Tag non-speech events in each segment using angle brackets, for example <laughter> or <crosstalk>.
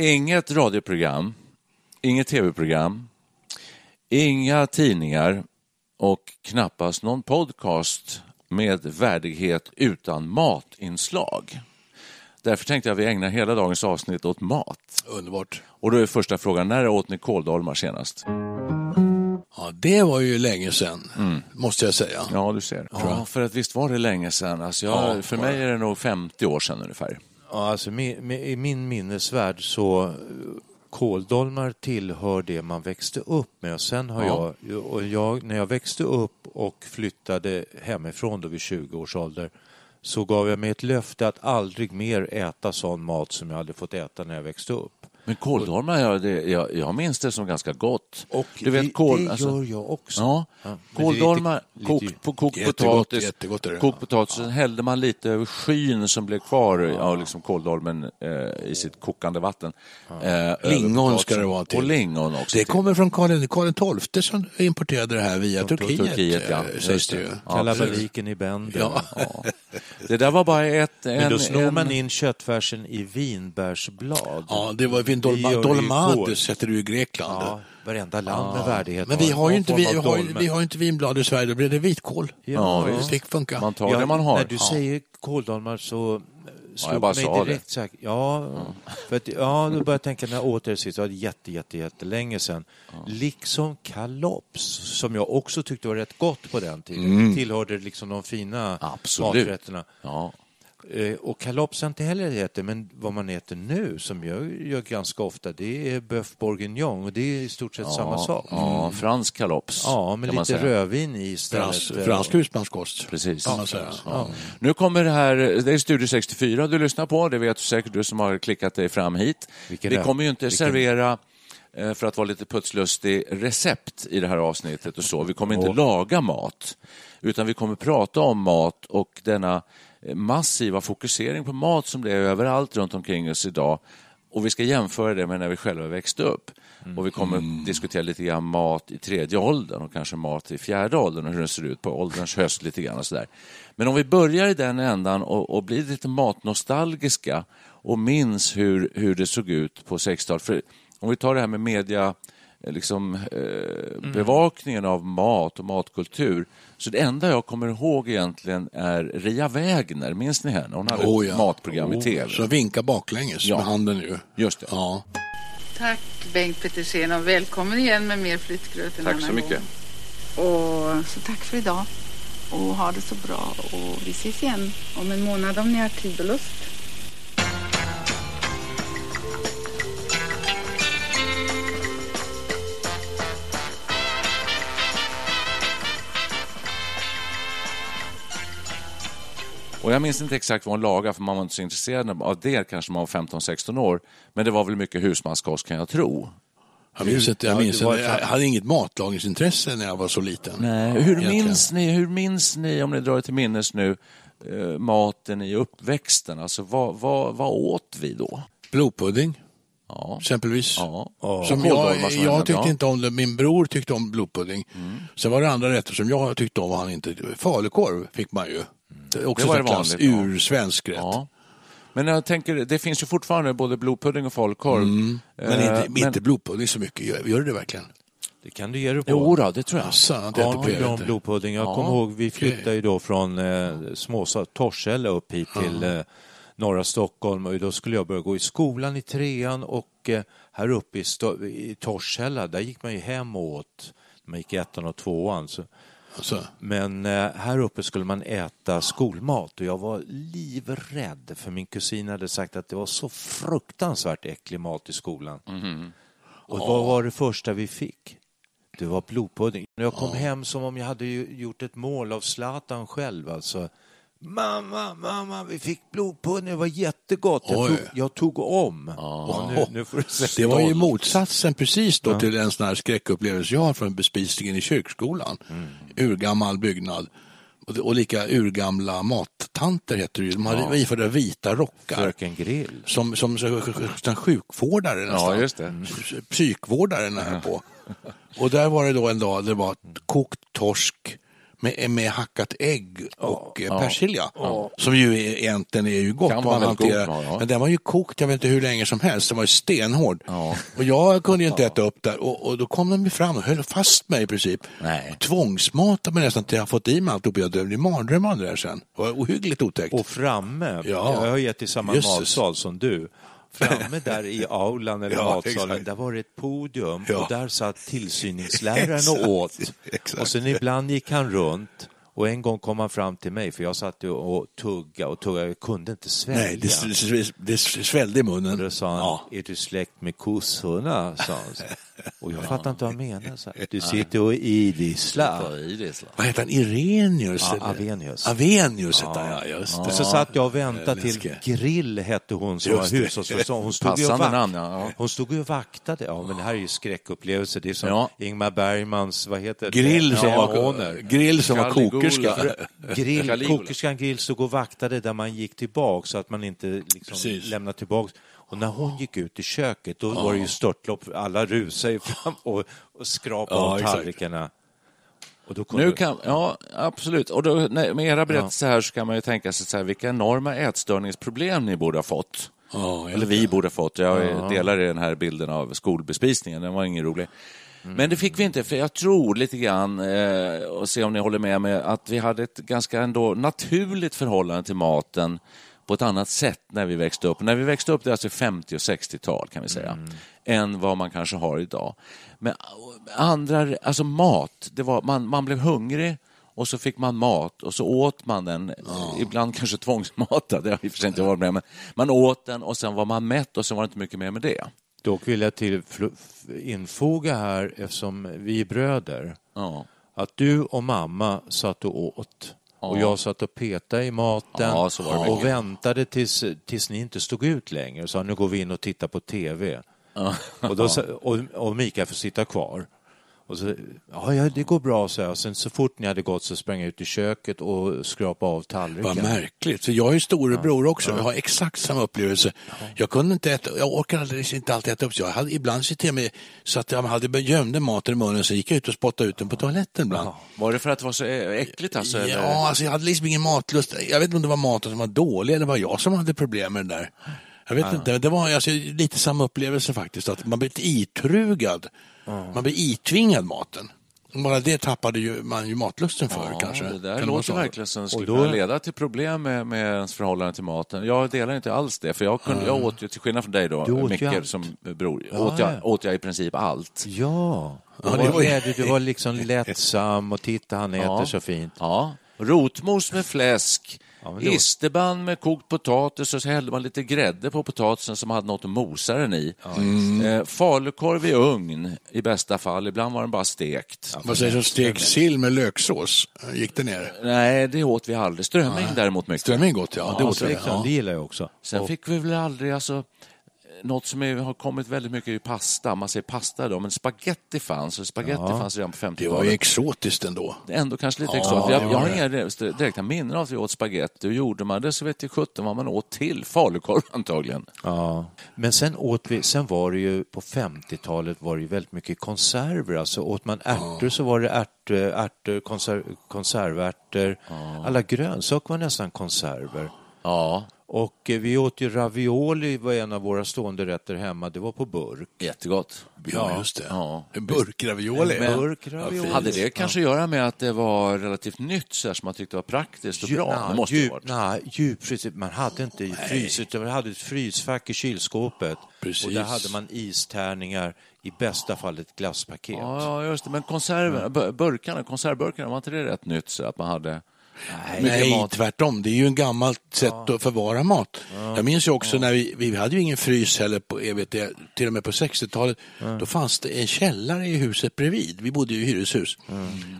Inget radioprogram, inget tv-program, inga tidningar och knappast någon podcast med värdighet utan matinslag. Därför tänkte jag att vi ägnar hela dagens avsnitt åt mat. Underbart. Och då är första frågan, när åt ni kåldolmar senast? Ja, det var ju länge sedan, måste jag säga. Ja, du ser. Ja, för att visst var det länge sedan. Alltså jag, Ja, för mig är det nog 50 år sedan ungefär. Ja, alltså, I min minnesvärld så eh, kåldolmar tillhör det man växte upp med. Och sen har Ja. jag, och jag, när jag växte upp och flyttade hemifrån då vid 20 års ålder så gav jag mig ett löfte att aldrig mer äta sån mat som jag hade fått äta när jag växte upp. Men kåldolmar, jag, det, jag, jag minns det som ganska gott. Och du vet, det, kål, det alltså- gör jag också. Ja, Ja, kåldolmar, kokt, på Jättegott, potatis, jättegott kokt potatis, sen hällde man lite över skyn som blev kvar av liksom kåldolmen eh, i sitt kokande vatten. Eh, Lingon ska det vara till. Och lingon också. Det till. kommer från Karl, Karl XII som importerade det här via Turkiet, Turkiet, ja. eh, Just sägs det. ju. Ja, Kalabaliken i bänden. Ja. Ja. Det där var bara ett... En, Men då snor en, man in köttfärsen i vinbärsblad. Ja, det var Det gör dolma, det kål. heter du i Grekland. Ja, varenda land med värdighet Men vi har ju inte, vi, har, vi har ju inte vinblad i Sverige, då blir det vitkål. Ja, Det visst. fick funka. Man tar det man har. När du Ja. säger kåldolmar så slog jag bara mig direkt så här, ja, för att, ja, då började jag tänka när jag åt det sist, det var jätte, jätte, jättelänge sedan. Liksom kalops, som jag också tyckte var rätt gott på den tiden. Tillhörde liksom de fina Absolut. maträtterna. Ja. Eh, Och kalops har inte heller ätit, men vad man äter nu, som jag gör ganska ofta, det är bœuf bourguignon och det är i stort sett samma sak. Ja, fransk kalops. Ja, med lite rödvin i istället. Frans, Eh, fransk husmanskost. Precis. Kan man säga. Ja. Nu kommer det här, det är Studio 64 du lyssnar på, det vet du säkert du som har klickat dig fram hit. Vilken Vi är- kommer ju inte vilken- servera, eh, för att vara lite putslustig, recept i det här avsnittet och så. Vi kommer inte laga mat, utan vi kommer prata om mat och denna massiva fokusering på mat som det är överallt runt omkring oss idag. Och vi ska jämföra det med när vi själva växte upp. Och vi kommer diskutera lite grann mat i tredje åldern och kanske mat i fjärde åldern och hur det ser ut på ålderns höst lite grann och sådär. Men om vi börjar i den ändan och, och blir lite matnostalgiska och minns hur, hur det såg ut på 60-talet. För om vi tar det här med media, eh, liksom, eh, bevakningen av mat och matkultur. Så det enda jag kommer ihåg egentligen är Ria Wägner, minns ni henne? Hon hade Oh, ett ja. matprogram i tv. Så vinka baklänges Ja. med handen ju. Just det. Ja. Tack Bengt Petersen och välkommen igen med mer flyttgröt en Tack så mycket. gång. Och så tack för idag. Och ha det så bra. Och vi ses igen om en månad om ni har tid och lust. Jag minns inte exakt vad hon lagade, för man var inte så intresserad av det kanske man var 15-16 år. Men det var väl mycket husmanskost kan jag tro. Jag minns inte, jag, Ja, minns jag hade inget matlagningsintresse när jag var så liten. Nej, hur, Egentligen. minns ni, hur minns ni, om ni drar er till minnes nu, eh, maten i uppväxten? Alltså vad, vad, vad åt vi då? Blodpudding, Ja. exempelvis. Ja. Som jag, jag tyckte inte om det, min bror tyckte om blodpudding. Sen var det andra rätter som jag tyckte om och han inte. Falukorv fick man ju. Det är också Det var det klass, vanligt, ursvensk rätt. Ja. Men jag tänker, det finns ju fortfarande både blodpudding och falukorv. Men Eh, inte, inte blodpudding så mycket, gör, gör det verkligen? Det kan du ge dig på. Jo då, det tror jag. Inte äter Ja, bra det. blodpudding. Jag Ja, kommer ihåg, vi flyttade ju då från eh, småstad Torshälla upp hit till eh, norra Stockholm och då skulle jag börja gå i skolan i trean och eh, här uppe i, Sto- i Torshälla, där gick man ju hem och åt. Man gick i ettan och tvåan. Så. Alltså, Men eh, här uppe skulle man äta skolmat och jag var livrädd för min kusin hade sagt att det var så fruktansvärt äcklig mat i skolan. Och vad var det första vi fick? Det var blodpudding. Jag kom hem som om jag hade gjort ett mål av Zlatan själv alltså. Mamma, mamma, vi fick blodpudding, det var jättegott. Jag tog, jag tog om. Och nu, nu det var ju motsatsen precis då till en sån här skräckupplevelse jag har från bespisningen i kyrkskolan. Urgammal byggnad. Och, lika urgamla mattanter heter det ju. De hade iförda vita rockar. Fröken Grill. Som, som, som, som sjukvårdare nästan. Ja, just det. Psykvårdare nära på. Och där var det då en dag det var kokt torsk med, med hackat ägg och ja, persilja. Som ju är, egentligen är ju gott. Väldigt hanterar. god, ja, ja. Men den var ju kokt, jag vet inte hur länge som helst. Den var ju stenhård. Och jag kunde ju inte äta upp där. Och, och då kom de ju fram och höll fast mig i princip. Nej. Och tvångsmatade mig nästan till jag fått i mig alltihop. Jag blev mardröm av det där sen. Det var ohyggligt otäckt. Och framme, Ja. jag har gett i samma Jösses. matsal som du. Framme där i <laughs> aulan eller Ja, matsalen, exakt. där var det ett podium Ja. och där satt tillsyningsläraren <laughs> Exakt, och åt. exakt. Och sen ibland gick han runt och en gång kom han fram till mig för jag satt och tugga och tugga, jag kunde inte svälja. Nej, det, det, det svällde i munnen. Och då sa han, Ja. är du släkt med kossorna? Sa han. <laughs> Och jag fattade inte vad han menade. Så här, du sitter och idisslar. Vad heter han? Irenius? Ja? Avenius. Avenius heter han, ja. Just det. Och så satt jag och väntade till. Grill hette hon som var det. hushållsföreståndare. Hon stod ju och vakt- namn, ja. Hon stod ju och vaktade. Ja, men det här är ju skräckupplevelse. Det är som Ja. Ingmar Bergmans, vad heter det? Grill som, var, grill som var kokerska. Grill, kokerskan Grill stod och vaktade där man gick tillbaka så att man inte liksom lämnade tillbaka. Och när hon gick ut i köket då var det ju störtlopp. Alla rusade ju fram och, och skrapade Ja, av exakt. tallrikarna. Kunde- Nu kan, ja, absolut. Och då, med era berättelser här så kan man ju tänka sig så här, vilka enorma ätstörningsproblem ni borde ha fått. Ja, Eller vi borde ha fått. Jag delar i den här bilden av skolbespisningen, den var ingen rolig. Men det fick vi inte, för jag tror lite grann, eh, och se om ni håller med mig, att vi hade ett ganska ändå naturligt förhållande till maten på ett annat sätt när vi växte upp. När vi växte upp, det är alltså 50 och 60-tal kan vi säga, än vad man kanske har idag. Men andra, alltså mat, det var, man, man blev hungrig och så fick man mat och så åt man den, ibland kanske tvångsmatad, det har i och för sig inte varit med, men man åt den och sen var man mätt och sen var det inte mycket mer med det. Dock vill jag till infoga här, eftersom vi är bröder, Ja. att du och mamma satt och åt. Och jag satt och petade i maten Ja, och väntade tills, tills ni inte stod ut längre och sa nu går vi in och tittar på TV. Och, då, <laughs> och, och Mikael får sitta kvar. Och så, ja, ja, det går bra, så jag. Sen så fort ni hade gått så sprang jag ut i köket och skrapade av tallriken. Vad märkligt, för jag är storebror också. Jag har exakt samma upplevelse. Jag kunde inte äta, jag orkade inte alltid äta upp. Så jag hade ibland sett till mig så att jag hade gömde maten i munnen så gick jag ut och spottade ut den på toaletten ibland. Var det för att det var så äckligt alltså? eller? Ja, alltså jag hade liksom ingen matlust. Jag vet inte om det var maten som var dålig eller var jag som hade problem med det där. Jag vet inte, det var alltså, lite samma upplevelse faktiskt, att man blev itrugad. Man blev itvingad maten. Bara det tappade ju man ju matlusten för Ja, kanske. Det Kan där vara låter verkligen som det skulle då- kunna leda till problem med, med ens förhållande till maten. Jag delar inte alls det, för jag, kunde, jag åt ju, till skillnad från dig då, Micke som bror, Ja, åt, jag, ja. åt jag i princip allt. Ja, Ja, du, det var, var ju- du var liksom lättsam och titta han äter Ja. så fint. Ja. Rotmos med fläsk, Ja, det var- isterband med kokt potatis och så hällde man lite grädde på potatisen som hade något att mosa den i. Eh, falukorv i ugn i bästa fall, ibland var den bara stekt. Vad sägs om stekt sill med löksås? Gick det ner? Nej, det åt vi aldrig. Strömming däremot mycket. Strömming gott, ja. Det Ja, åt. Liksom, Ja. Det gillar jag också. Sen Och- fick vi väl aldrig, alltså, något som är, har kommit väldigt mycket i pasta, man säger pasta då, men spaghetti fanns, och spaghetti fanns redan på Det var ju 50-talet. exotiskt ändå. Är ändå kanske lite Ja, exotiskt. Jag, jag har inga direkt- direkta minnen av att vi åt spaghetti och gjorde man det så vet jag sjutton vad man åt till. Falukorv <laughs> antagligen. Ja. Men sen åt vi, sen var det ju på 50-talet var det ju väldigt mycket konserver. Alltså åt man ärtor så var det ärt, ärtor, konser, konservärtor. Alla grönsaker var nästan konserver. Ja. Och eh, vi åt ju ravioli, var en av våra stående rätter hemma. Det var på burk. Jättegott. Ja, just det. Ja. En burk ravioli. En burk ravioli. Hade det kanske att göra med att det var relativt nytt så här, som man tyckte var praktiskt och bra? Nej, det måste djup, ha varit. nej, djupfrys, man hade inte i frys, utan man hade ett frysfack i kylskåpet. Precis. Och där hade man istärningar, i bästa fall ett glasspaket. Ja, ja, just det. Men konserven, b- burkarna, konservburkarna, var inte det rätt nytt? Så att man hade Nej, mat? tvärtom. Det är ju en gammalt sätt att förvara mat. Jag minns ju också när vi, vi hade ju ingen frys heller, på, jag vet det, till och med på 60-talet. Då fanns det en källare i huset bredvid. Vi bodde ju i hyreshus.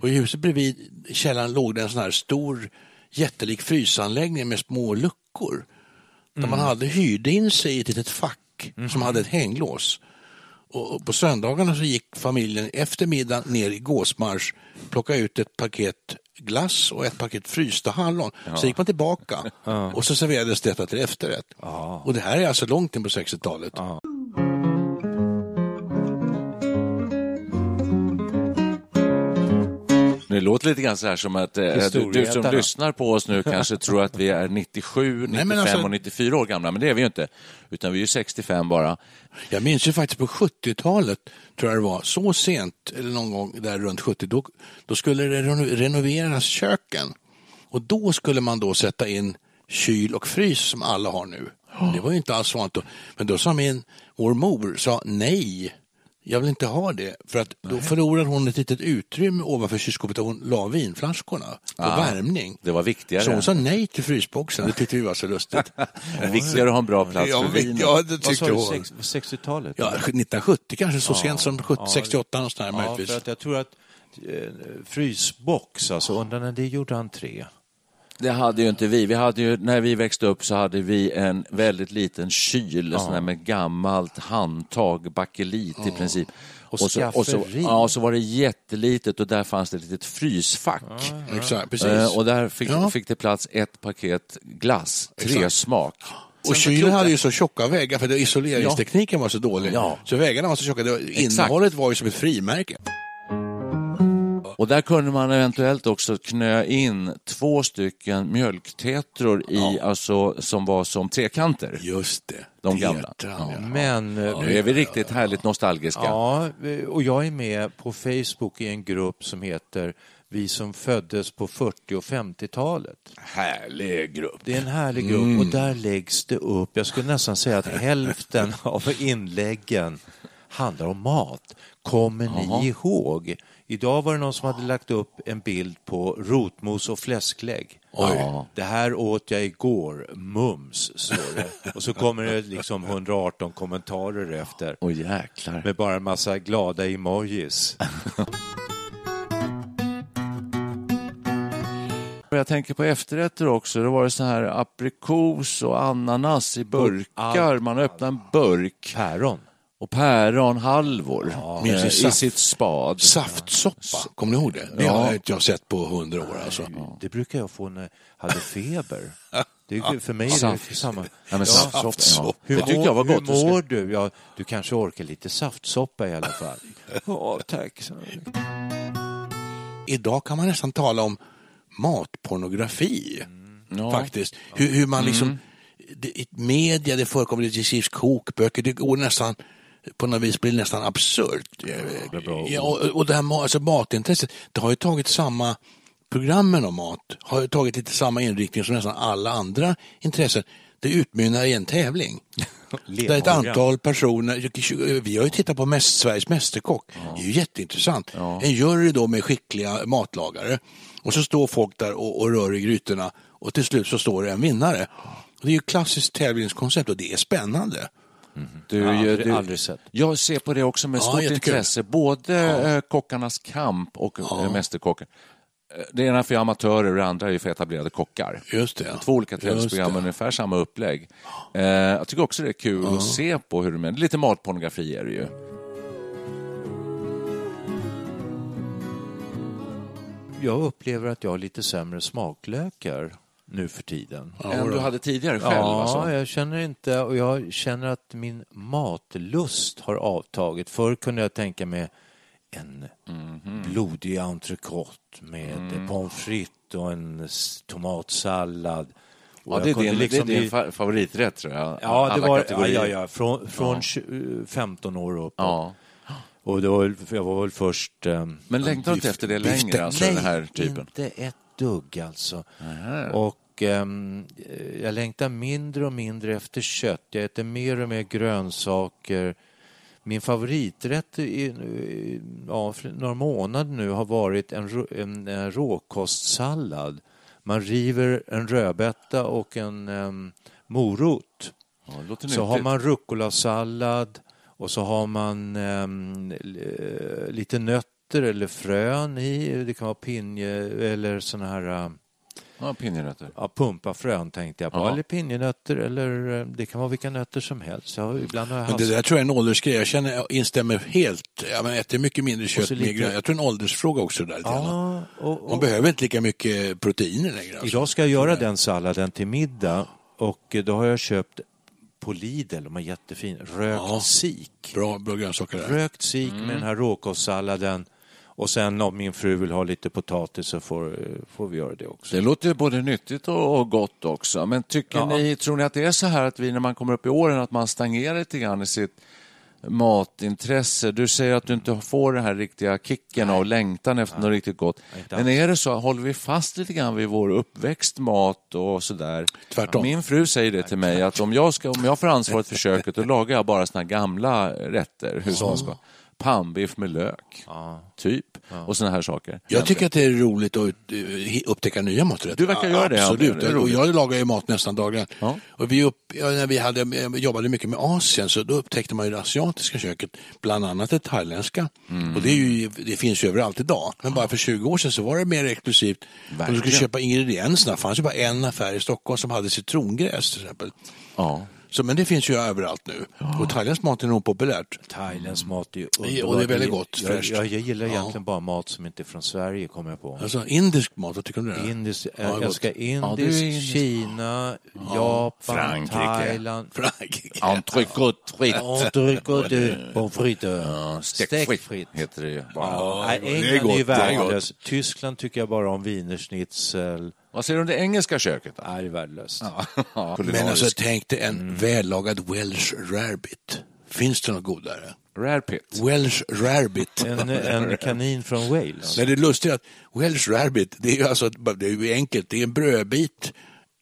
Och i huset bredvid källaren låg det en sån här stor jättelik frysanläggning med små luckor. Där man hade hyrde in sig i ett litet fack som hade ett hänglås. Och på söndagarna så gick familjen efter middagen ner i gåsmarsch, plockade ut ett paket glass och ett paket frysta hallon. Så gick man tillbaka och så serverades detta till efterrätt. Och det här är alltså långt in på 60-talet. Det låter lite grann så här som att eh, du, du som lyssnar på oss nu <laughs> kanske tror att vi är 97, 95 Nej, alltså- och 94 år gamla, men det är vi ju inte. Utan vi är ju 65 bara. Jag minns ju faktiskt på 70-talet, tror jag det var, så sent, eller någon gång där runt 70, då, då skulle det reno- renoveras köken. Och då skulle man då sätta in kyl och frys som alla har nu. Det var ju inte alls vanligt då. Men då sa min, vår mor, sa nej, jag vill inte ha det. För att då förlorade hon ett litet utrymme ovanför kylskåpet där hon la vinflaskorna på värmning. Det var viktigare. Så hon sa nej till frysboxen, det tyckte vi var så lustigt. <laughs> Viktigare att ha en bra plats ja, för vi- vinet. ja, det Vad sa tyckte du, hon. sex- 60-talet? Ja, 1970 kanske, så sent som 70, 68 någonstans Ja, möjligtvis. för att jag tror att eh, frysbox, alltså undrar när det gjorde entré. Det hade ju inte vi. vi hade ju, när vi växte upp så hade vi en väldigt liten kyl, sån här med gammalt handtag, bakelit i princip. Och så, och så, ja, så var det jättelitet och där fanns det ett litet frysfack. Exakt, precis. Eh, och där fick, Ja. fick det plats ett paket glass, tre Exakt. smak. och kylen hade ju så tjocka väggar för isoleringstekniken var så dålig. Ja. Så väggarna var så tjocka, innehållet var ju som ett frimärke. Och där kunde man eventuellt också knö in två stycken mjölktetror i, alltså, som var som trekanter. Just det. De gamla. Tetran, ja. Men eh, Nu är vi riktigt härligt nostalgiska. Ja, och jag är med på Facebook i en grupp som heter Vi som föddes på 40 och 50-talet. Härlig grupp. Det är en härlig grupp och där läggs det upp, jag skulle nästan säga att hälften <laughs> av inläggen handlar om mat. Kommer ni ihåg? Idag var det någon som hade lagt upp en bild på rotmos och fläsklägg. Oj. Det här åt jag igår, mums, står det. Och så kommer det liksom 118 kommentarer efter. Åh jäklar. Med bara en massa glada emojis. <laughs> Jag tänker på efterrätter också. Det var det så här aprikos och ananas i burkar. Man öppnar en burk Päron. Och päronhalvor ni i saft? sitt spad. Saftsoppa, kommer ni ihåg det? Det har jag inte sett på hundra år alltså. Det brukar jag få när jag hade feber. Det är, för mig är det samma. Ja, men saftsoppa, ja. Hur, Det tyckte jag var gott. Hur mår du? Ja, du kanske orkar lite saftsoppa i alla fall. <laughs> Ja, tack. Idag kan man nästan tala om matpornografi. Ja. Faktiskt. Hur, hur man liksom, det, i media, det förekommer det skrivs kokböcker, det går nästan på något vis blir det nästan absurt. Ja, och, och det här alltså matintresset, det har ju tagit samma programmen om mat, har ju tagit lite samma inriktning som nästan alla andra intressen. Det utmynnar i en tävling. <laughs> Där ett antal personer, vi har ju tittat på mäst, Sveriges Mästerkock, det är ju jätteintressant. En jury då med skickliga matlagare och så står folk där och, och rör i grytorna och till slut så står det en vinnare. Och det är ju klassiskt tävlingskoncept och det är spännande. Du, Ja, aldrig- du, aldrig sett. Jag ser på det också med Ja, stort jättekul. intresse. Både eh, Kockarnas kamp och ja. Mästerkocken. Eh, Det ena är för amatörer och det andra är för etablerade kockar. Just det. Två olika tävlingsprogram med ungefär samma upplägg. Eh, jag tycker också det är kul att se på hur det är. Lite matpornografi är det ju. Jag upplever att jag har lite sämre smaklökar nu för tiden. Än du hade tidigare själv Ja, alltså. jag känner inte, och jag känner att min matlust har avtagit. Förr kunde jag tänka mig en Mhm. blodig entrecote med Mm. pommes frites och en tomatsallad Ja, jag det är din, liksom det är din bli- fa- favoriträtt tror jag. Ja, det var, ja, kategorier. ja, ja, från, från Ja. 20, 15 år upp. Ja. Och var, jag var väl först... ehm, Men längtar du inte efter det längre, alltså den här Nej, typen? inte ett dugg alltså. Och ehm, jag längtar mindre och mindre efter kött. Jag äter mer och mer grönsaker. Min favoriträtt i, ja, för några månader nu har varit en, en, eh, råkostsallad. Man river en rödbeta och en em, morot. Ja, Så har man rucola-sallad och så har man eh, lite nötter eller frön i. Det kan vara pinje eller såna här eh, Ja, pinjenötter. ja, pumpafrön tänkte jag på. Ja. Eller pinjenötter eller eh, det kan vara vilka nötter som helst. Jag ibland har jag Men det där tror jag är en åldersgrej. Jag känner, jag instämmer helt. Ja, men äter mycket mindre kött. lite- grönt. Jag tror en åldersfråga också. Där, ja, och, och, Man behöver inte lika mycket proteiner längre. Alltså. Idag ska jag göra den salladen till middag och eh, då har jag köpt på Lidl, de är jättefin, rökt Ja. sik. Bra, bra grönsaker där. Rökt sik med den här råkostsalladen och sen om min fru vill ha lite potatis så får, får vi göra det också. Det låter ju både nyttigt och och gott också. Men tycker Ja. ni, tror ni att det är så här att vi när man kommer upp i åren att man stagnerar lite grann i sitt matintresse? Du säger att du inte får den här riktiga kicken av längtan efter något riktigt gott. Men är det så, håller vi fast lite grann vid vår uppväxt mat och sådär? Tvärtom. Min fru säger det till mig att om jag, ska, om jag får ansvaret för köket då lagar jag bara såna gamla rätter, hushållsmat. Pannbiff med lök, typ. Och såna här saker. Jag tycker att det är roligt att uh, upptäcka nya maträtter. Du verkar göra det. Absolut. Det och jag lagar ju mat nästan dagligen. Ja. Och vi upp, när vi hade, eh, jobbade mycket med Asien så då upptäckte man ju det asiatiska köket, bland annat det thailändska. Mm. Och det, är ju, det finns ju överallt idag. Men bara för 20 år sedan så var det mer exklusivt. Om du skulle köpa ingredienserna, det fanns ju bara en affär i Stockholm som hade citrongräs till exempel. Ja. Så, men det finns ju överallt nu. Och thailändsk mat är nog populärt. Thailändsk mat är ju och det är underbart. väldigt gott, Jag, fräscht. jag, jag gillar Ja. egentligen bara mat som inte är från Sverige, kommer jag på. Alltså indisk mat, vad tycker du om det? Indisk, Ja, jag gott. älskar indisk, indisk. Kina, Japan, Frankrike. Thailand. Frankrike. Entrecote fritt. Entrecote de pommes frites. Ja, Stekt Stekt fritt. heter det ju. Ja, Nej, det är England är, gott, ju värdelöst. Tyskland tycker jag bara om wienerschnitzel. Vad säger du om det engelska köket? Då? Nej, det är värdelöst. <laughs> Men alltså tänk dig en Mm. vällagad Welsh rarebit. Finns det något godare? Rare pit. Welsh rarebit. <laughs> En, en <laughs> kanin från Wales. Nej, det är lustigt att Welsh rarebit, det är ju alltså, det är ju enkelt. Det är en brödbit,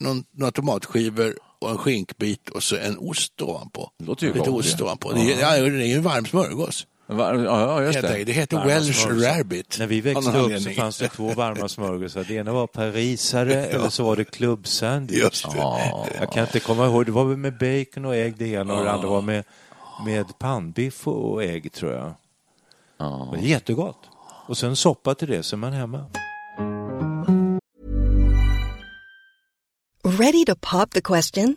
någon, några tomatskivor och en skinkbit och så en ost ovanpå. Det låter ju Lite gott, ost ja. ovanpå. Det är, ja, det är ju en varm smörgås. Va- Ja, ja, just det. det. heter Varma Welsh smörgåsar. rarebit. När vi växte upp så fanns det två varma smörgåsar. Det ena var parisare <laughs> eller så var det klubbsandwich. Just det. Jag kan inte komma ihåg. Det var väl med bacon och ägg det ena och det andra var med, med pannbiff och ägg tror jag. Ja. Men det är jättegott. Och sen soppa till det så är man hemma. Ready to pop the question?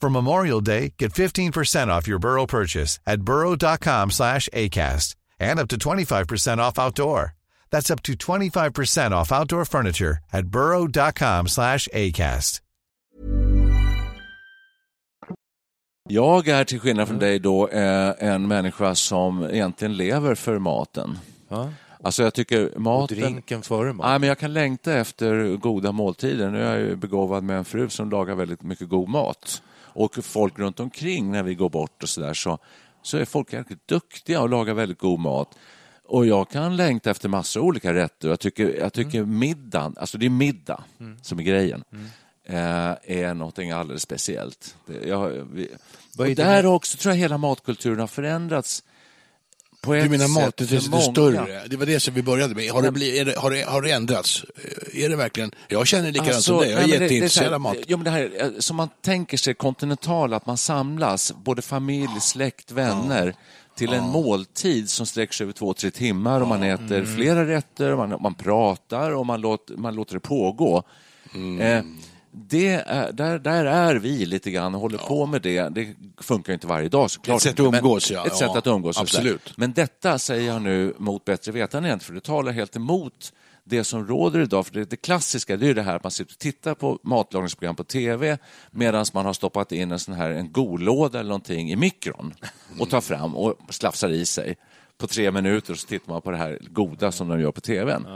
For Memorial Day, get 15% off your Burrow purchase at burrow.com slash ACAST and up to 25% off outdoor. That's up to 25% off outdoor furniture at burrow.com slash ACAST. Jag är till skillnad från dig då eh, en människa som egentligen lever för maten. Ja. Alltså jag tycker maten... drinken före maten. Nej, men jag kan längta efter goda måltider. Nu är jag ju begåvad med en fru som lagar väldigt mycket god mat. Och folk runt omkring när vi går bort och så där så, så är folk jäkligt duktiga och lagar väldigt god mat. Och jag kan längta efter massor av olika rätter. Jag tycker, jag tycker Mm. middagen, alltså det är middag som är grejen, eh, är någonting alldeles speciellt. Det, jag, vi, och där också tror jag hela matkulturen har förändrats. På ett Du menar matintresset är större? Det var det som vi började med. Har det, blivit, det, har det, har det ändrats? Eh, Är det verkligen? Jag känner likadant som dig. Jag är Alltså, nej, jätteintresserad av mat. Jo, men det här, eh, som man tänker sig kontinental, att man samlas, både familj, släkt, vänner, till en måltid som sträcker sig över två, tre timmar och man äter Mm. flera rätter, man, man pratar och man, låter, man låter det pågå. Mm. Eh, det är, där, där är vi lite grann och håller på med det. Det funkar ju inte varje dag såklart. Ett sätt att Men- umgås, ja. Ett sätt Ja, att umgås. absolut. Men detta säger jag nu mot bättre vetande för det talar helt emot det som råder idag. För det, det klassiska det är det här att man sitter och tittar på matlagningsprogram på tv medan man har stoppat in en sån här en golåda eller någonting i mikron och tar fram och slafsar i sig. På tre minuter och så tittar man på det här goda som de gör på tvn.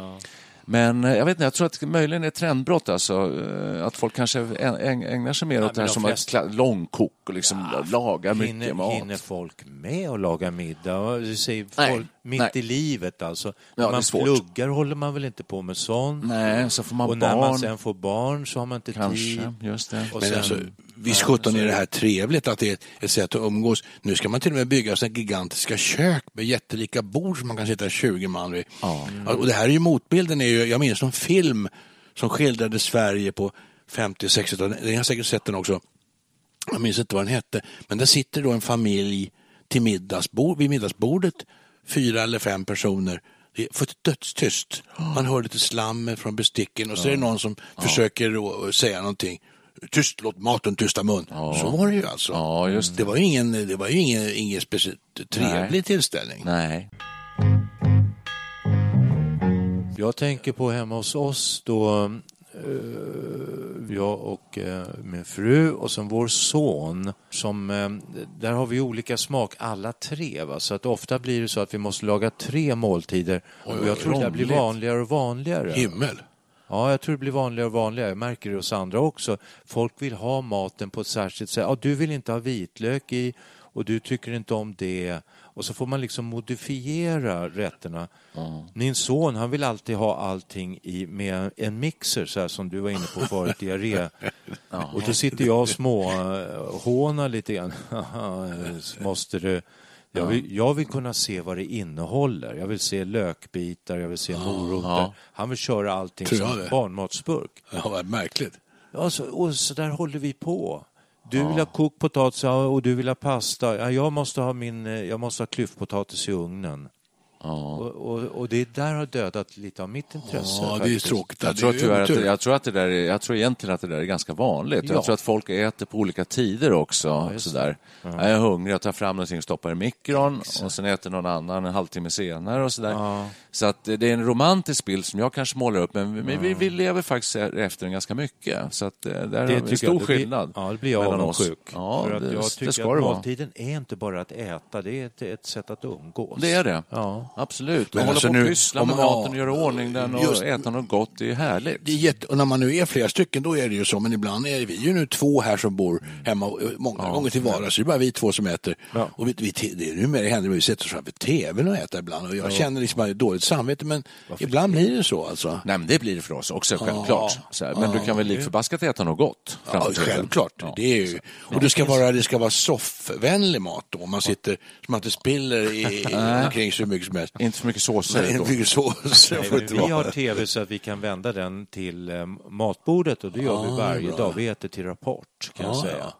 Men eh, jag vet inte, jag tror att det möjligen är ett trendbrott alltså, eh, att folk kanske äg- äg- ägnar sig mer Ja, åt det här de som flesta- kla- långkok och liksom laga mycket hinner, mat. hinner folk med att laga middag? Och Du säger Nej, folk, mitt nej. i livet alltså. Ja, när man pluggar håller man väl inte på med sånt? Nej, så får man och när man barn. sen får barn så har man inte Kanske, tid. just det. Och Men sen- alltså, visst sjutton är det här trevligt att det är ett sätt att umgås. Nu ska man till och med bygga sådana gigantiska kök med jättelika bord som man kan sitta 20 man vid. Ja, Och det här är ju motbilden, är ju, jag minns en film som skildrade Sverige på 50 60-talet. Ni har säkert sett den också. Jag minns inte vad den hette. Men där sitter då en familj till middagsbord, vid middagsbordet, fyra eller fem personer. Det är för dödstyst. Man hör lite slammer från besticken och så är det någon som försöker då säga någonting. Tyst, låt maten tysta mun. Så var det ju alltså. Ja, just det. var ju ingen, det var ju ingen, ingen speciellt trevlig Nej. tillställning. Nej. Jag tänker på hemma hos oss då eh, jag och eh, min fru och sen vår son. Som, eh, där har vi olika smak alla tre. Va? Så att ofta blir det så att vi måste laga tre måltider. och jag tror det blir vanligare och vanligare. Himmel. Ja, jag tror det blir vanligare och vanligare. Jag märker det hos andra också. Folk vill ha maten på ett särskilt sätt. Ja, du vill inte ha vitlök i och du tycker inte om det. Och så får man liksom modifiera rätterna. Min son, han vill alltid ha allting i, med en mixer, så här som du var inne på förut, diarré. Och då sitter jag och småhånar lite grann. <laughs> Måste du... Jag vill, jag vill kunna se vad det innehåller. Jag vill se lökbitar, jag vill se morötter. Ja. Han vill köra allting Tror som det. barnmatsburk. Ja, vad märkligt. Ja, så, och så där håller vi på. Du vill ha kokt potatis och du vill ha pasta. Ja, jag, måste ha min, eh, jag måste ha klyftpotatis i ugnen. Och, och, och det där har dödat lite av mitt intresse. Ja, det är tråkigt. Jag Det tror, är tyvärr att, jag, tror att det där är, jag tror egentligen att det där är ganska vanligt. Ja. Jag tror att folk äter på olika tider också. just sådär. Jag är hungrig, jag tar fram någonting och stoppar i mikron och sen äter någon annan en halvtimme senare. och sådär. Så att det är en romantisk bild som jag kanske målar upp, men vi, vi, vi lever faktiskt efter den ganska mycket. Så att eh, där har vi en stor jag, det skillnad Ja, det blir jag mellan oss. avundsjuk. Ja, För att det, jag det tycker ska att det vara. måltiden är inte bara att äta, det är ett, ett sätt att umgås. Det är det. Ja. Absolut. Och Men hålla alltså på nu- och pyssla med maten och göra i ordning den och Just- äta något gott, det är härligt. Det är jätte, och när man nu är flera stycken då är det ju så, men ibland är vi ju nu två här som bor hemma och många gånger till vardags, så det är bara vi två som äter. Ja. Och vi, vi, det är numera händer det att vi sätter oss framför tvn och äter ibland och jag känner liksom att jag har dåligt samvete, men ibland blir det så alltså. Nej, men det blir det för oss också, självklart. Så här, men du kan väl lik förbaskat äta något gott? Ja, självklart. Ja. Det är ju, och det ska, vara, det ska vara soffvänlig mat då. Man sitter så man inte spiller i, i, <laughs> omkring hur mycket som helst. Inte för mycket såser. Nej, mycket sås. Nej, vi har tv så att vi kan vända den till eh, matbordet och det gör vi Ah, varje dag. Vi äter till Rapport kan jag Ja, säga.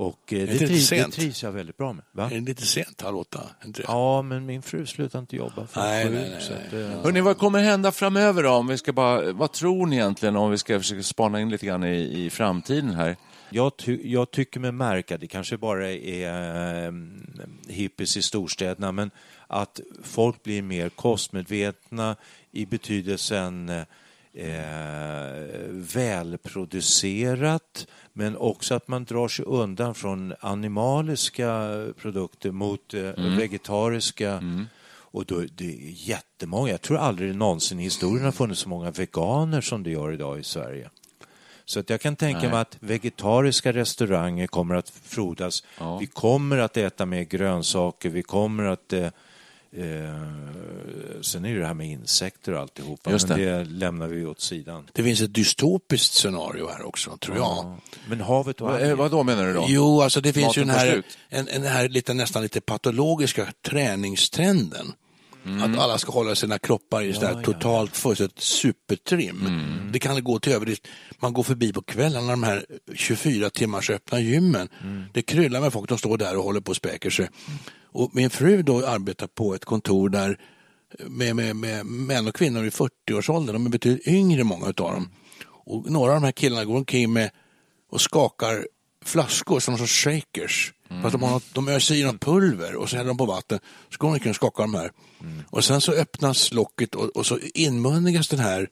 Och eh, det det, trivs, det trivs jag väldigt bra med. Va? Är det lite sent, halv åtta? Ja, men min fru slutar inte jobba för Nej, sju. nej, nej, så nej. att, eh, Hörrni, vad kommer hända framöver då? Om vi ska bara, vad tror ni egentligen om vi ska försöka spana in lite grann i, i framtiden här? Jag, ty jag tycker mig märka, det kanske bara är eh, hippies i storstäderna, men att folk blir mer kostmedvetna i betydelsen eh, välproducerat, men också att man drar sig undan från animaliska produkter mot eh, vegetariska. Och då, det är jättemånga, jag tror aldrig någonsin i historien har funnits så många veganer som det gör idag i Sverige. Så att jag kan tänka Nej. mig att vegetariska restauranger kommer att frodas. Ja. Vi kommer att äta mer grönsaker, vi kommer att... Eh, eh, sen är det det här med insekter och alltihopa, Just men det. det lämnar vi åt sidan. Det finns ett dystopiskt scenario här också, tror jag. Ja. Men havet och Va, eh, vad då menar du då? Jo, alltså det finns ju Maten den tar här, en, en här lite, nästan lite patologiska träningstrenden. Att alla ska hålla sina kroppar i sådär totalt fullständigt supertrim. Det kan gå till överdrift. Man går förbi på kvällarna de här 24 timmars öppna gymmen. Det kryllar med folk, de står där och håller på och späker sig. Och min fru då arbetar på ett kontor där med, med, med män och kvinnor i 40-årsåldern. De är betydligt yngre många av dem. Och några av de här killarna går omkring med och skakar flaskor som sorts shakers. Fast de, har något, de öser i något pulver och så häller de på vatten. Så går de omkring och skakar de här. Och sen så öppnas locket och, och så inmundigas den här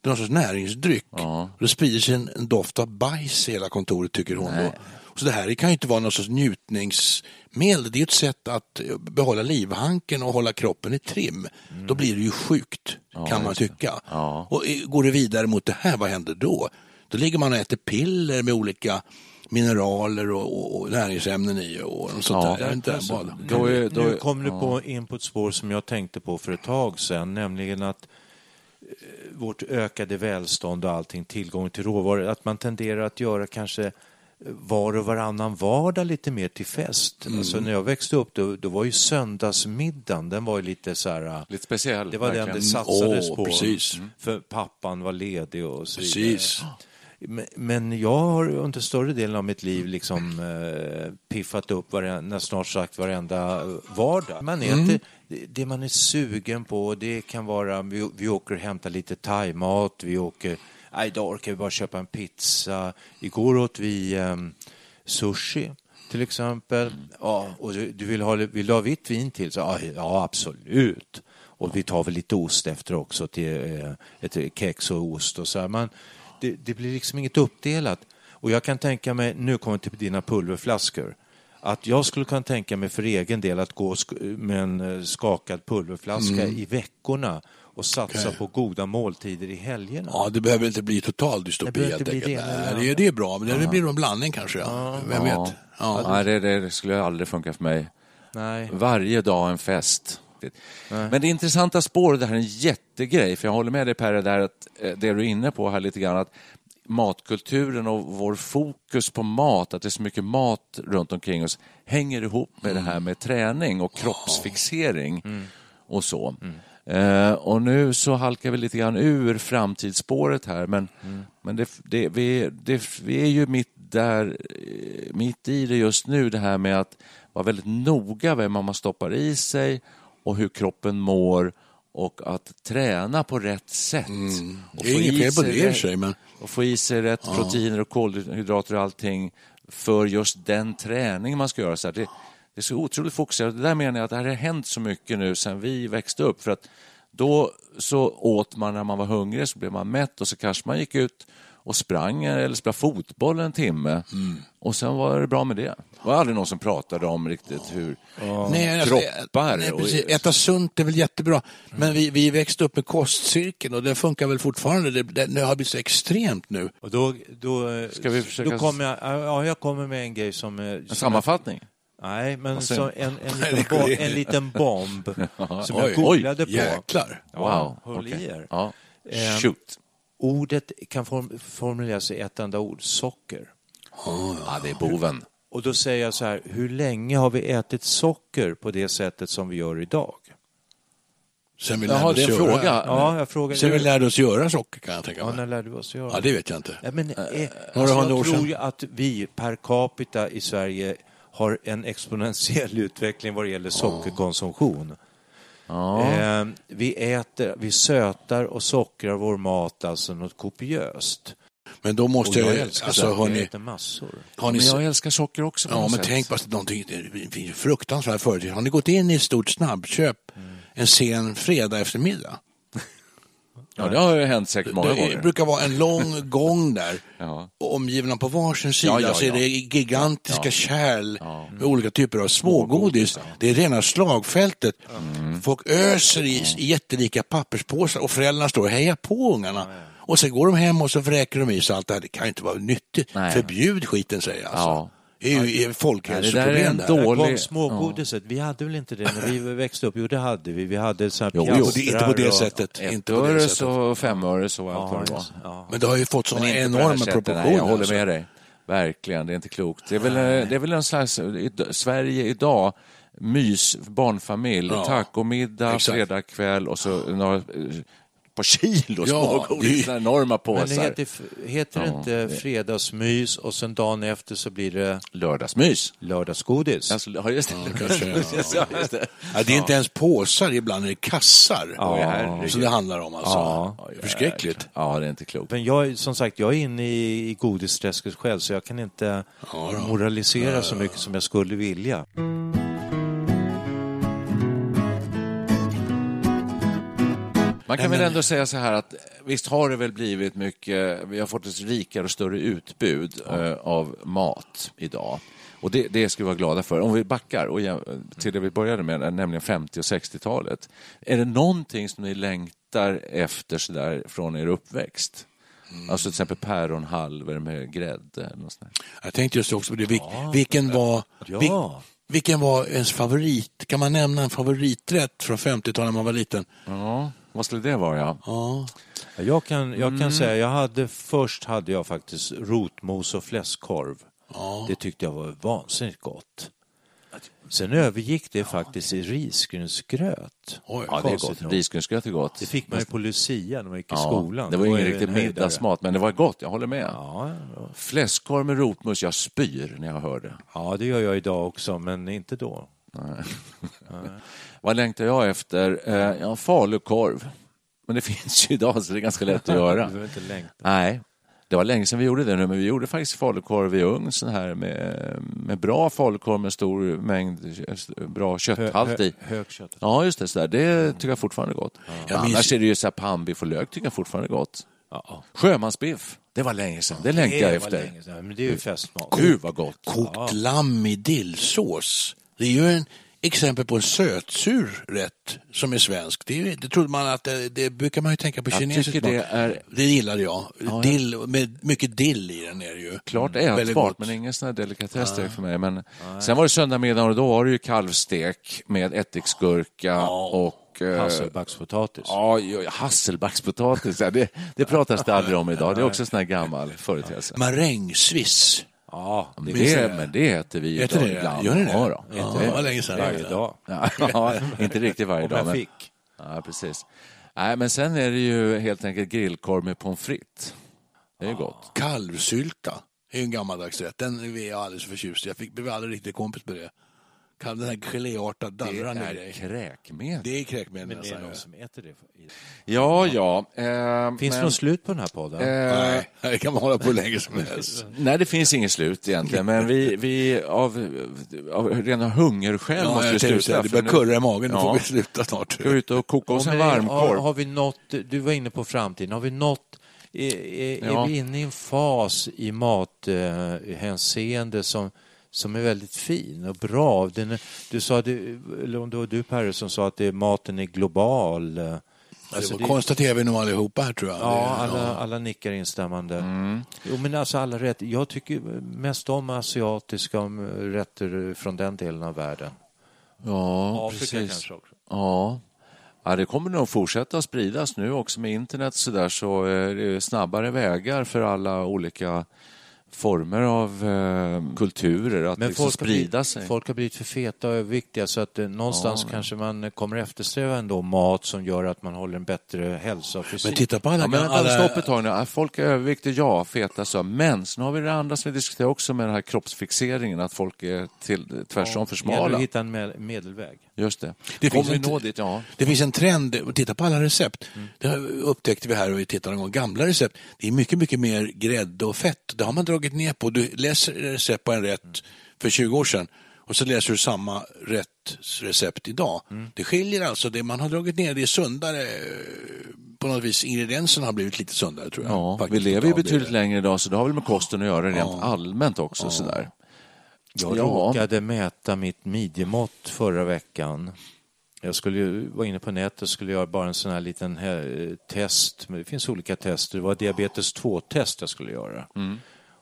det är någon sorts näringsdryck. Och det sprider sig en, en doft av bajs i hela kontoret tycker hon. Då. Så det här kan ju inte vara någon sorts njutningsmedel. Det är ett sätt att eh, behålla livhanken och hålla kroppen i trim. Då blir det ju sjukt, kan man tycka. Och eh, går det vidare mot det här, vad händer då? Då ligger man och äter piller med olika mineraler och, och, och näringsämnen i och sånt Ja. där. Inte, Alltså. Då är- då nu är- kom du på, in på ett spår som jag tänkte på för ett tag sedan, nämligen att eh, vårt ökade välstånd och allting, tillgång till råvaror, att man tenderar att göra kanske var och varannan vardag lite mer till fest. Mm. Alltså när jag växte upp då, då var ju söndagsmiddagen, den var ju lite så här... Lite speciell. Det var den verkligen. det satsades Åh, på. precis. För pappan var ledig och så vidare. Precis. Men- jag har under större delen av mitt liv liksom eh, piffat upp varenda, snart sagt varenda eh, vardag. Man äter det- det man är sugen på. Det kan vara, vi, vi åker och hämtar lite thaimat, vi åker, nej idag orkar vi bara köpa en pizza. Igår åt vi eh, sushi till exempel. Ja, och du, du vill, ha, vill du ha vitt vin till? Så, ja, ja, absolut. Och vi tar väl lite ost efter också till eh, ett kex och ost och så här. Man, det, det blir liksom inget uppdelat. Och jag kan tänka mig, nu kommer till dina pulverflaskor, att jag skulle kunna tänka mig för egen del att gå med en eh, skakad pulverflaska i veckorna och satsa Mm. Okej. på goda måltider i helgerna. Ja, det behöver inte bli total Det dystopi behöver helt inte bli enkelt. det, Nej, det, det är bra, men det blir nog en blandning kanske. Ja. Vem Ja. vet? Ja. Nej, det, det skulle aldrig funka för mig. Nej. Varje dag en fest. Men det intressanta spåret, det här är en jättegrej, för jag håller med dig Per, det, där att, eh, det du är inne på här lite grann, att matkulturen och vår fokus på mat, att det är så mycket mat runt omkring oss, hänger ihop med det här med träning och kroppsfixering och så. Eh, och nu så halkar vi lite grann ur framtidsspåret här, men, men det, det, vi, det, vi är ju mitt, där, mitt i det just nu, det här med att vara väldigt noga med vad man stoppar i sig och hur kroppen mår och att träna på rätt sätt. Och Mm. Det är få inget fel på det i och sig, men och få i sig rätt proteiner och kolhydrater och allting för just den träning man ska göra. Så här, det, det är så otroligt fokuserat. Det där menar jag att det här har hänt så mycket nu sen vi växte upp. För att då så åt man när man var hungrig, så blev man mätt och så kanske man gick ut och sprang eller spelade fotboll en timme. Och sen var det bra med det. Det var aldrig någon som pratade om riktigt hur Nej, alltså, kroppar nej, och- precis. Äta sunt är väl jättebra. Men vi, vi växte upp med kostcirkeln och det funkar väl fortfarande. Det, det, det har blivit så extremt nu. Och då, då, Ska vi försöka- då kommer jag, ja, jag kommer med en grej som... En sammanfattning. Nej, men så en, en, <laughs> liten bomb, en liten bomb som jag Oj. googlade på. Jäklar. Ja, Wow. håll i okej. er. Ja. Ehm, Shoot. Ordet kan form, formuleras i ett enda ord, socker. Ja, det är boven. Och då säger jag så här, hur länge har vi ätit socker på det sättet som vi gör idag? Sen vi lärde Jaha, oss det är en göra, fråga. Ja, jag frågar. Sen vi lärde oss göra socker kan jag tänka Ja, mig. när lärde vi oss göra Ja, det vet jag inte. Ja, men, eh, Några alltså, jag år tror sedan. ju att vi per capita i Sverige har en exponentiell <laughs> utveckling vad det gäller sockerkonsumtion. Eh, vi äter, vi sötar och sockrar vår mat alltså något kopiöst. Men då måste Och jag, jag älskar alltså socker, jag hörni, äter massor. har ni, Men jag älskar socker också ja men sätt. tänk på att någonting, det finns ju fruktansvärda företeelser. Har ni gått in i ett stort snabbköp en sen fredag eftermiddag? Ja, det har ju hänt säkert många det gånger. brukar vara en lång <laughs> gång där. Ja. Omgivna på varsin sida Ja, ja, så är det gigantiska kärl med olika typer av smågodis. Det är rena slagfältet. Mm. Folk öser i, i jättelika papperspåsar och föräldrarna står och hejar på ungarna. Och sen går de hem och så vräker de i sig allt det här. Det kan ju inte vara nyttigt. Nej. Förbjud skiten säger jag. Alltså. Det är ju ett Ja, det där är folkhälsoproblem en där. kom smågodiset. Vi hade väl inte det när vi <laughs> växte upp? Jo, det hade vi. Vi hade så här Jo, Jo, det är inte på det och- sättet. Ett Inte på det öre sättet. och fem öre så allt vad Ja, det var. ja. Men det har ju fått sådana enorma proportioner. Nej, jag håller alltså. med dig. Verkligen, det är inte klokt. Det är väl, det är väl en slags Sverige idag, mys, barnfamilj, Ja. tacomiddag, fredagkväll och så några eh, par kilo Ja, smågodis, det- enorma Men det påsar. heter, heter det Ja, inte fredagsmys och sen dagen efter så blir det Lördagsmys. lördagsgodis? Alltså, <laughs> ja, just det. kanske, ja. Ja, just det. Ja, det är inte ens påsar, ibland är det kassar. Ja, som det handlar om alltså. Ja. Förskräckligt. Ja, det är inte klokt. Men jag, som sagt, jag är inne i, i godisträsket själv så jag kan inte moralisera så mycket som jag skulle vilja. Man kan väl ändå säga så här att visst har det väl blivit mycket, vi har fått ett rikare och större utbud eh, av mat idag. Och det, det ska vi vara glada för. Om vi backar och till det vi började med, nämligen 50 och 60-talet. Är det någonting som ni längtar efter så där från er uppväxt? Alltså till exempel päronhalvor med grädde. Jag tänkte just också på det. Vil, vilken, var, Ja. vil, vilken var ens favorit? Kan man nämna en favoriträtt från 50-talet när man var liten? Ja, vad skulle det vara? Ja? Ja. Jag kan, jag Mm. kan säga, jag hade, först hade jag faktiskt rotmos och fläskkorv. Det tyckte jag var vansinnigt gott. Sen övergick det faktiskt i risgrynsgröt. Oj, Ja, det är gott. Risgrynsgröt är gott. Det fick man ju på Lucia när man gick i Ja, skolan. Det var ingen riktig middagsmat, men det var gott. Jag håller med. Ja, ja. Fläskkorv med rotmos, jag spyr när jag hör det. ja, det gör jag idag också, men inte då. Vad längtar jag efter? Eh, ja, falukorv. Men det <laughs> finns ju idag, så det är ganska lätt att <laughs> göra. Du inte längta. Nej, det var länge sedan vi gjorde det nu, men vi gjorde faktiskt falukorv i ugn, sån här med, med bra falukorv med stor mängd bra kötthalt i. Hög kött. Ja, just det. Så där. Det tycker jag fortfarande är gott. Jag minns- Annars är det ju så här pannbiff och lök tycker jag fortfarande är gott. Ja, Sjömansbiff, det var länge sedan. Det längtar jag var efter. länge sedan, men det är ju festmat. Gud vad gott. Kokt lamm i dillsås. Det är ju en exempel på en sötsur rätt som är svensk. Det, det trodde man att det, det brukar man ju tänka på Jag kinesisk tycker det är Det gillade jag. ja. Dill, med mycket dill i den är det ju. klart Väldigt ätbart, men ingen sån här delikatess direkt för mig. Men sen var det söndagmiddag och då var det ju kalvstek med ättiksgurka och... eh, Hasselbackspotatis. Ja, ja, hasselbackspotatis. Ja, det, det pratas det aldrig om idag. Det är också en sån här gammal företeelse. Marängsviss. Ja, Men det det, men det äter vi ni det? ibland. Gör ni det? Ja, då. Ja, det var länge sedan. varje dag. Ja, <laughs> inte riktigt varje dag. Men, ja, precis. Nej, men sen är det ju helt enkelt grillkorv med pommes frites. Det är ju gott. Kalvsylta är ju en gammaldags rätt. Den är jag alldeles för förtjust i. Jag fick, blev aldrig riktigt kompis med det. Kan den här geléartad Det dallrande är grej. kräkmedel. Det är kräkmedel Men det är någon ja. som äter det. Ja, ja. Eh, Finns det men, något slut på den här podden? eh, Nej, <laughs> det kan man hålla på hur länge som helst. <laughs> Nej, det finns inget slut egentligen, men vi, vi av, av rena hungerskäl måste vi sluta. säga, det börjar nu kurra i magen, nu Ja. får vi sluta snart. ska vi ut och koka oss Ja, en men Har, varmkorv. har vi nått, du var inne på framtiden, har vi nått, är, är, Ja. är vi inne i en fas i mathänseende som, som är väldigt fin och bra? Den, du sa, det, eller om det var du Perre som sa att det, maten är global. eh, Alltså, det det- konstaterar vi nog allihopa här tror jag. Ja, alla, alla nickar instämmande. Mm. Jo, men alltså alla rätt. Jag tycker mest om asiatiska om rätter från den delen av världen. Ja, Afrika precis. kanske också. Ja. ja, det kommer nog fortsätta spridas nu också med internet så där så är det snabbare vägar för alla olika former av eh, kulturer att Men liksom folk har, sprida blivit, sig. folk har blivit för feta och överviktiga så att eh, någonstans Ja. kanske man kommer eftersträva ändå mat som gör att man håller en bättre hälsa och fysik. Men titta på alla... Ja, men vänta, alla stopp ett tag nu. Ja, Folk är överviktiga, ja, feta så. Men sen har vi det andra som vi diskuterar också med den här kroppsfixeringen, att folk är till, tvärtom för Det gäller smala. att hitta en me- medelväg. Just det. Det Kommer finns en- nå dit? Ja. Det finns en trend, titta på alla recept. Det här upptäckte vi här och vi tittade en gång. Gamla recept, det är mycket, mycket mer grädde och fett. Det har man dragit ner på. Du läser recept på en rätt för 20 år sedan och så läser du samma rätt recept idag. Det skiljer alltså, det man har dragit ner, det är sundare eh, på något vis ingredienserna har blivit lite sundare tror jag. Ja, vi lever ju av det. betydligt längre idag så det har väl med kosten att göra rent allmänt också. Sådär. Jag Ja. råkade mäta mitt midjemått förra veckan. Jag skulle ju, var inne på nätet och skulle göra bara en sån här liten eh, test. Men det finns olika tester. Det var diabetes 2-test jag skulle göra.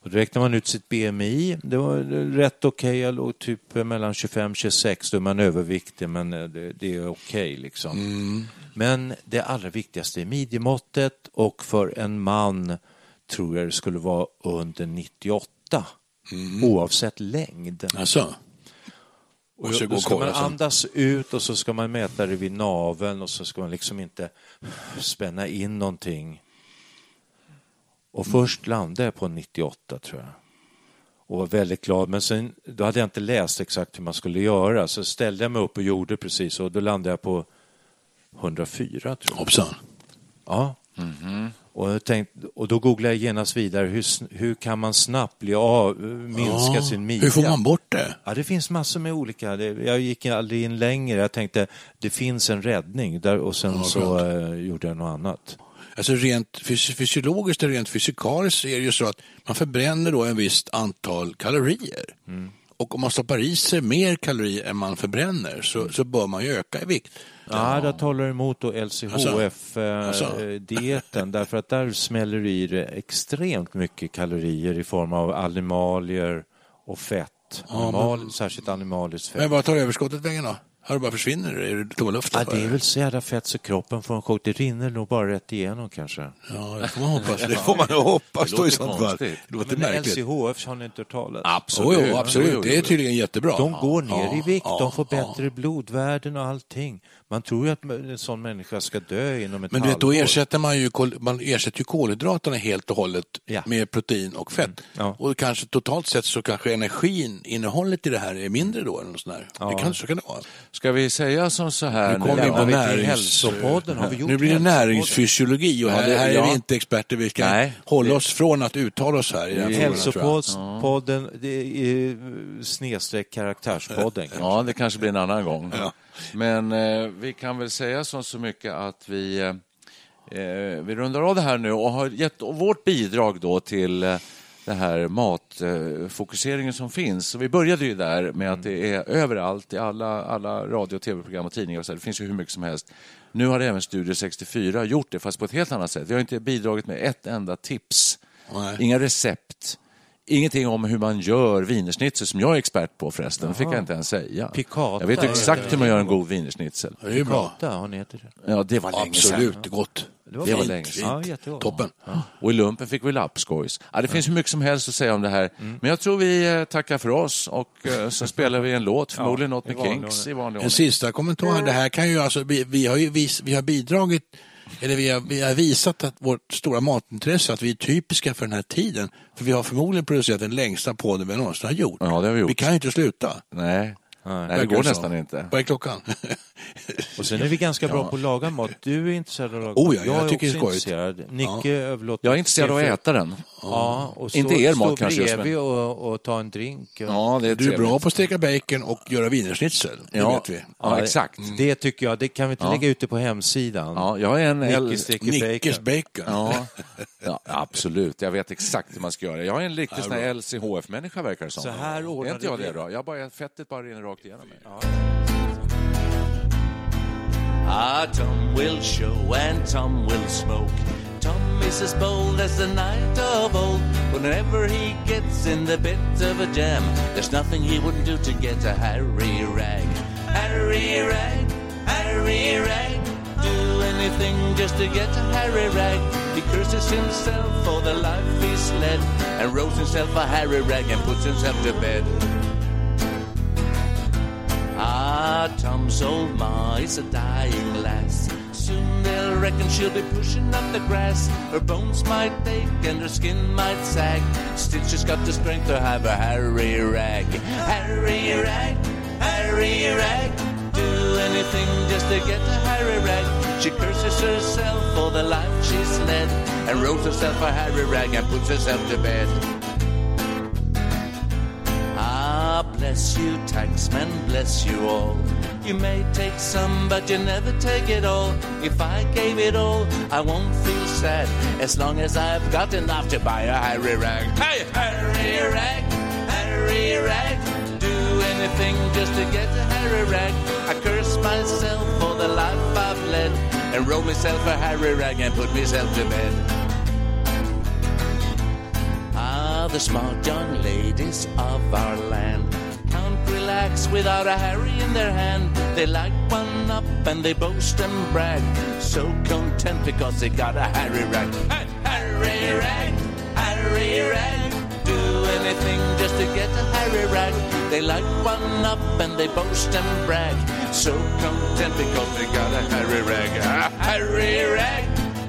Och då räknar man ut sitt BMI. Det var rätt okej. Jag låg typ mellan 25-26. Då är man överviktig, men eh, det, det är okej. liksom. Men det allra viktigaste är midjemåttet och för en man tror jag det skulle vara under 98. Oavsett längd. Alltså, Och så då ska man andas ut och så ska man mäta det vid naveln och så ska man liksom inte spänna in någonting. Och först landade jag på 98 tror jag. Och var väldigt glad. Men sen, då hade jag inte läst exakt hur man skulle göra. Så ställde jag mig upp och gjorde precis och då landade jag på 104 tror jag. hoppsan. Ja. Och, jag tänkte, och då googlade jag genast vidare, hur, hur kan man snabbt bli av, minska Ja, sin midja? Hur får man bort det? Ja, det finns massor med olika. Jag gick aldrig in längre. Jag tänkte, det finns en räddning. Där, och sen Ja, så eh, gjorde jag något annat. Alltså rent fys- fysiologiskt och rent fysikaliskt är det ju så att man förbränner då en visst antal kalorier. Mm. Och om man stoppar i sig mer kalorier än man förbränner så, så bör man ju öka i vikt. Ja, där talar emot då Alltså. LCHF-dieten. <laughs> därför att där smäller det i det extremt mycket kalorier i form av animalier och fett. Animal, Särskilt animaliskt fett. Men vad tar överskottet vägen då? Har det bara försvinner? Är det luften? Ja, det är väl så jävla fett så kroppen får en chock. Det rinner nog bara rätt igenom kanske. Ja, det får man hoppas. <laughs> Det får man hoppas Det då i sånt fall. Det låter Men märkligt. LCHF har ni inte hört talas Jo, jo, absolut. Det är tydligen jättebra. De går ner Ja, i vikt, ja, de får ja. bättre blodvärden och allting. Man tror ju att en sån människa ska dö inom ett Men du vet, då ersätter man ju, kol- man ersätter ju kolhydraterna helt och hållet Ja. med protein och fett. Ja. Och kanske totalt sett så kanske energin, innehållet i det här är mindre då. Eller något sånt där. Det kan, så kan det vara. Ska vi säga som så här? Nu kommer vi på närings... hälsopodden? Har vi gjort Nu blir det näringsfysiologi och Ja, här, det- här är ja. vi inte experter. Vi ska Nej. hålla oss från att uttala oss här i den. Hälsopodden, det är eh, snedstreck karaktärspodden. <laughs> kanske. Ja, det kanske blir en annan gång. Men eh, vi kan väl säga så, så mycket att vi, eh, eh, vi rundar av det här nu och har gett vårt bidrag då till eh, det här matfokuseringen som finns. Så vi började ju där med att det är överallt i alla, alla radio och tv-program och tidningar. Och så. Det finns ju hur mycket som helst. Nu har även Studio 64 gjort det, fast på ett helt annat sätt. Vi har inte bidragit med ett enda tips. Nej. Inga recept. Ingenting om hur man gör wienerschnitzel, som jag är expert på förresten. Det fick jag inte ens säga. Piccata. Jag vet exakt hur man gör en god wienerschnitzel. Det är ju bra. Kata, har ni ätit det? Ja, det var länge sedan. Absolut, gott. Det var Det var fint. länge sedan. Ja. Toppen. Och i lumpen fick vi lappskojs. Ja, det finns hur mycket som helst att säga om det här. Mm. Men jag tror vi eh, tackar för oss och eh, så spelar vi en låt, <laughs> förmodligen något med Kinks i vanlig En ordning. sista kommentar. Det här kan ju alltså, vi, vi har ju vis, vi har bidragit, eller vi har, vi har visat att vårt stora matintresse, att vi är typiska för den här tiden. För vi har förmodligen producerat den längsta podden vi någonsin har gjort. Ja, det har vi gjort. Vi kan ju inte sluta. Nej, Nej, det går så. nästan inte. Vad är klockan? <laughs> Och sen är vi ganska bra på att laga mat. Du är intresserad av att laga Oh ja, mat. jag är tycker det är skojigt. intresserad. Nicke överlåter... Jag är intresserad av att äta den. Ja, och Inte er mat stå kanske just, bredvid och, och ta en drink. Ja, det är Du är bra på att steka bacon och göra wienerschnitzel. Det Ja, vet vi. ja, exakt. Det tycker jag, det kan vi inte lägga ut det på hemsidan. Ja, jag är en... Nicke steker Nickes bacon. bacon. Ja, <laughs> ja, absolut. Jag vet exakt hur man ska göra. Jag är en riktig LCHF-människa verkar det som. Så här ordnar Är inte jag det det då? Jag bara, fettet bara rinner rakt igenom mig. Ah, Tom will show and Tom will smoke. Tom is as bold as the night of old. Whenever he gets in the bit of a jam, there's nothing he wouldn't do to get a Harry Rag. Harry Rag, Harry Rag. Do anything just to get a Harry Rag. He curses himself for the life he's led and rolls himself a Harry Rag and puts himself to bed. Ah, Tom's old ma is a dying lass. Soon they'll reckon she'll be pushing up the grass. Her bones might ache and her skin might sag. Still, she's got the strength to have a Harry rag. Harry rag, Harry rag. Do anything just to get a Harry rag. She curses herself for the life she's led and rolls herself a Harry rag and puts herself to bed. Bless you, taxman, bless you all. You may take some, but you never take it all. If I gave it all, I won't feel sad as long as I've got enough to buy a Harry rag. Hey, Harry rag, Harry rag. Do anything just to get a Harry rag. I curse myself for the life I've led and roll myself a Harry rag and put myself to bed. Ah, the smart young ladies of our land can't without a Harry in their hand. They light one up and they boast and brag. So content because they got a Harry rag. Hey, Harry rag, Harry rag. Do anything just to get a Harry rag. They light one up and they boast and brag. So content because they got a Harry rag. A Harry rag,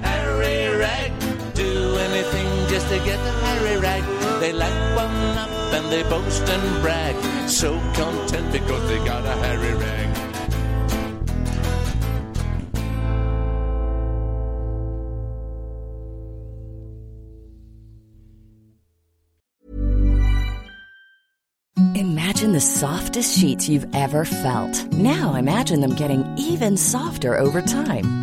Harry rag. Do anything just to get a Harry rag. They light one up and they boast and brag. So content because they got a Harry rag. Imagine the softest sheets you've ever felt. Now imagine them getting even softer over time.